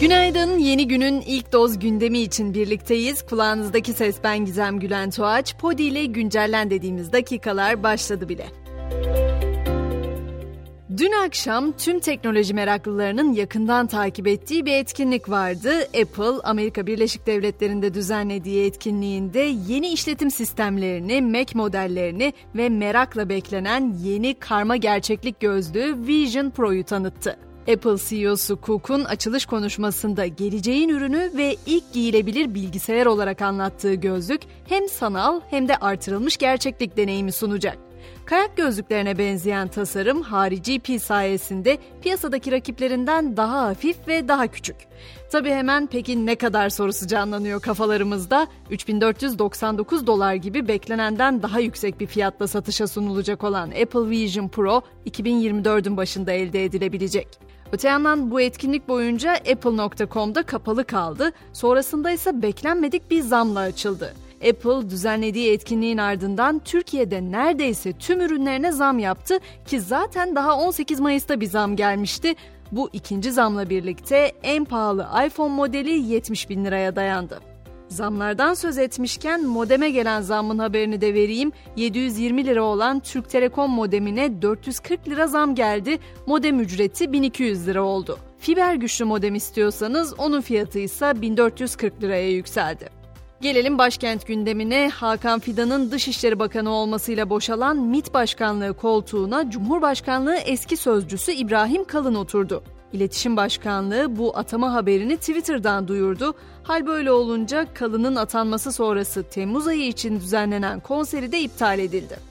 Günaydın, yeni günün ilk doz gündemi için birlikteyiz. Kulağınızdaki ses ben Gizem Gülen Tuğaç. Podi ile güncellen dediğimiz dakikalar başladı bile. Dün akşam tüm teknoloji meraklılarının yakından takip ettiği bir etkinlik vardı. Apple, Amerika Birleşik Devletleri'nde düzenlediği etkinliğinde yeni işletim sistemlerini, Mac modellerini ve merakla beklenen yeni karma gerçeklik gözlüğü Vision Pro'yu tanıttı. Apple CEO'su Cook'un açılış konuşmasında geleceğin ürünü ve ilk giyilebilir bilgisayar olarak anlattığı gözlük hem sanal hem de artırılmış gerçeklik deneyimi sunacak. Kayak gözlüklerine benzeyen tasarım harici pi sayesinde piyasadaki rakiplerinden daha hafif ve daha küçük. Tabi hemen peki ne kadar sorusu canlanıyor kafalarımızda. 3499 dolar gibi beklenenden daha yüksek bir fiyatla satışa sunulacak olan Apple Vision Pro 2024'ün başında elde edilebilecek. Öte yandan bu etkinlik boyunca Apple.com'da kapalı kaldı. Sonrasında ise beklenmedik bir zamla açıldı. Apple düzenlediği etkinliğin ardından Türkiye'de neredeyse tüm ürünlerine zam yaptı ki zaten daha 18 Mayıs'ta bir zam gelmişti. Bu ikinci zamla birlikte en pahalı iPhone modeli 70 bin liraya dayandı. Zamlardan söz etmişken modeme gelen zammın haberini de vereyim. 720 lira olan Türk Telekom modemine 440 lira zam geldi. Modem ücreti 1200 lira oldu. Fiber güçlü modem istiyorsanız onun fiyatı ise 1440 liraya yükseldi. Gelelim başkent gündemine. Hakan Fidan'ın Dışişleri Bakanı olmasıyla boşalan MİT Başkanlığı koltuğuna Cumhurbaşkanlığı eski sözcüsü İbrahim Kalın oturdu. İletişim Başkanlığı bu atama haberini Twitter'dan duyurdu. Hal böyle olunca Kalın'ın atanması sonrası Temmuz ayı için düzenlenen konseri de iptal edildi.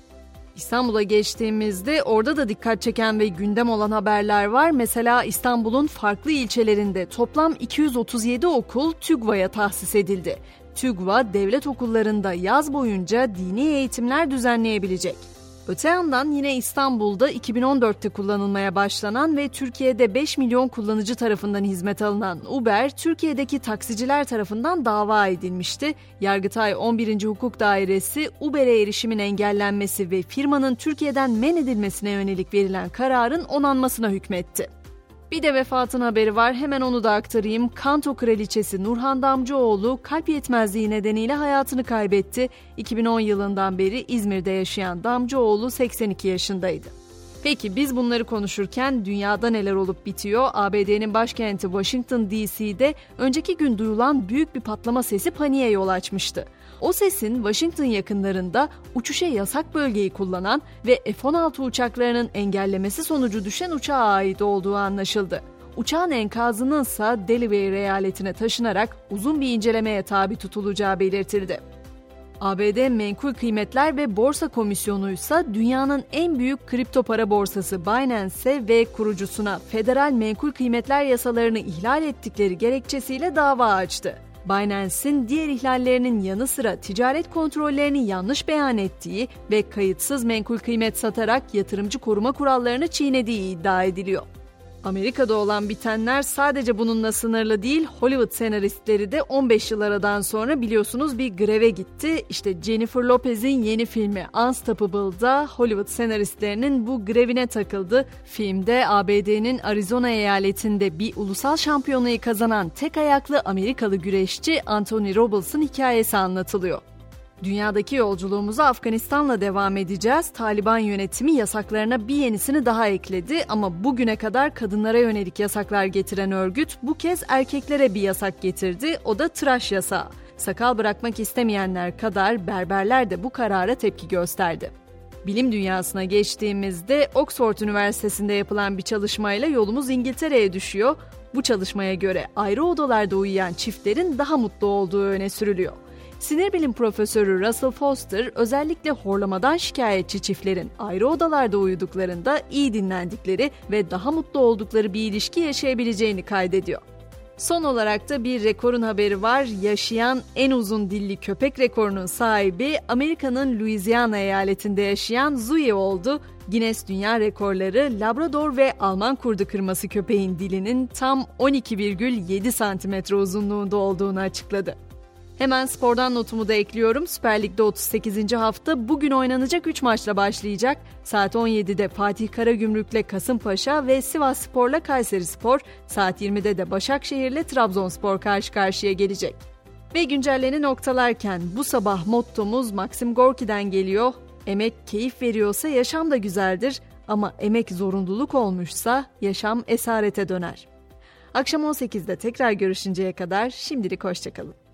İstanbul'a geçtiğimizde orada da dikkat çeken ve gündem olan haberler var. Mesela İstanbul'un farklı ilçelerinde toplam 237 okul TÜGVA'ya tahsis edildi. TÜGVA devlet okullarında yaz boyunca dini eğitimler düzenleyebilecek. Öte yandan yine İstanbul'da 2014'te kullanılmaya başlanan ve Türkiye'de 5 milyon kullanıcı tarafından hizmet alınan Uber, Türkiye'deki taksiciler tarafından dava edilmişti. Yargıtay 11. Hukuk Dairesi Uber'e erişimin engellenmesi ve firmanın Türkiye'den men edilmesine yönelik verilen kararın onanmasına hükmetti. Bir de vefatın haberi var hemen onu da aktarayım. Kanto Kraliçesi Nurhan Damcıoğlu kalp yetmezliği nedeniyle hayatını kaybetti. 2010 yılından beri İzmir'de yaşayan Damcıoğlu 82 yaşındaydı. Peki biz bunları konuşurken dünyada neler olup bitiyor? ABD'nin başkenti Washington DC'de önceki gün duyulan büyük bir patlama sesi paniğe yol açmıştı. O sesin Washington yakınlarında uçuşa yasak bölgeyi kullanan ve F-16 uçaklarının engellemesi sonucu düşen uçağa ait olduğu anlaşıldı. Uçağın enkazının ise Delaware eyaletine taşınarak uzun bir incelemeye tabi tutulacağı belirtildi. ABD Menkul Kıymetler ve Borsa Komisyonu ise dünyanın en büyük kripto para borsası Binance'e ve kurucusuna federal menkul kıymetler yasalarını ihlal ettikleri gerekçesiyle dava açtı. Binance'in diğer ihlallerinin yanı sıra ticaret kontrollerini yanlış beyan ettiği ve kayıtsız menkul kıymet satarak yatırımcı koruma kurallarını çiğnediği iddia ediliyor. Amerika'da olan bitenler sadece bununla sınırlı değil, Hollywood senaristleri de 15 yıl aradan sonra biliyorsunuz bir greve gitti. İşte Jennifer Lopez'in yeni filmi Unstoppable'da Hollywood senaristlerinin bu grevine takıldı. Filmde ABD'nin Arizona eyaletinde bir ulusal şampiyonayı kazanan tek ayaklı Amerikalı güreşçi Anthony Robles'ın hikayesi anlatılıyor. Dünyadaki yolculuğumuza Afganistan'la devam edeceğiz. Taliban yönetimi yasaklarına bir yenisini daha ekledi ama bugüne kadar kadınlara yönelik yasaklar getiren örgüt bu kez erkeklere bir yasak getirdi. O da tıraş yasağı. Sakal bırakmak istemeyenler kadar berberler de bu karara tepki gösterdi. Bilim dünyasına geçtiğimizde Oxford Üniversitesi'nde yapılan bir çalışmayla yolumuz İngiltere'ye düşüyor. Bu çalışmaya göre ayrı odalarda uyuyan çiftlerin daha mutlu olduğu öne sürülüyor. Sinir bilim profesörü Russell Foster özellikle horlamadan şikayetçi çiftlerin ayrı odalarda uyuduklarında iyi dinlendikleri ve daha mutlu oldukları bir ilişki yaşayabileceğini kaydediyor. Son olarak da bir rekorun haberi var. Yaşayan en uzun dilli köpek rekorunun sahibi Amerika'nın Louisiana eyaletinde yaşayan Zooey oldu. Guinness Dünya Rekorları Labrador ve Alman kurdu kırması köpeğin dilinin tam 12,7 santimetre uzunluğunda olduğunu açıkladı. Hemen spordan notumu da ekliyorum. Süper Lig'de 38. hafta bugün oynanacak 3 maçla başlayacak. Saat 17'de Fatih Karagümrük'le Kasımpaşa ve Sivas Spor'la Kayseri Spor, saat 20'de de Başakşehir'le Trabzonspor karşı karşıya gelecek. Ve güncelleni noktalarken bu sabah mottomuz Maxim Gorki'den geliyor. Emek keyif veriyorsa yaşam da güzeldir ama emek zorunluluk olmuşsa yaşam esarete döner. Akşam 18'de tekrar görüşünceye kadar şimdilik hoşçakalın.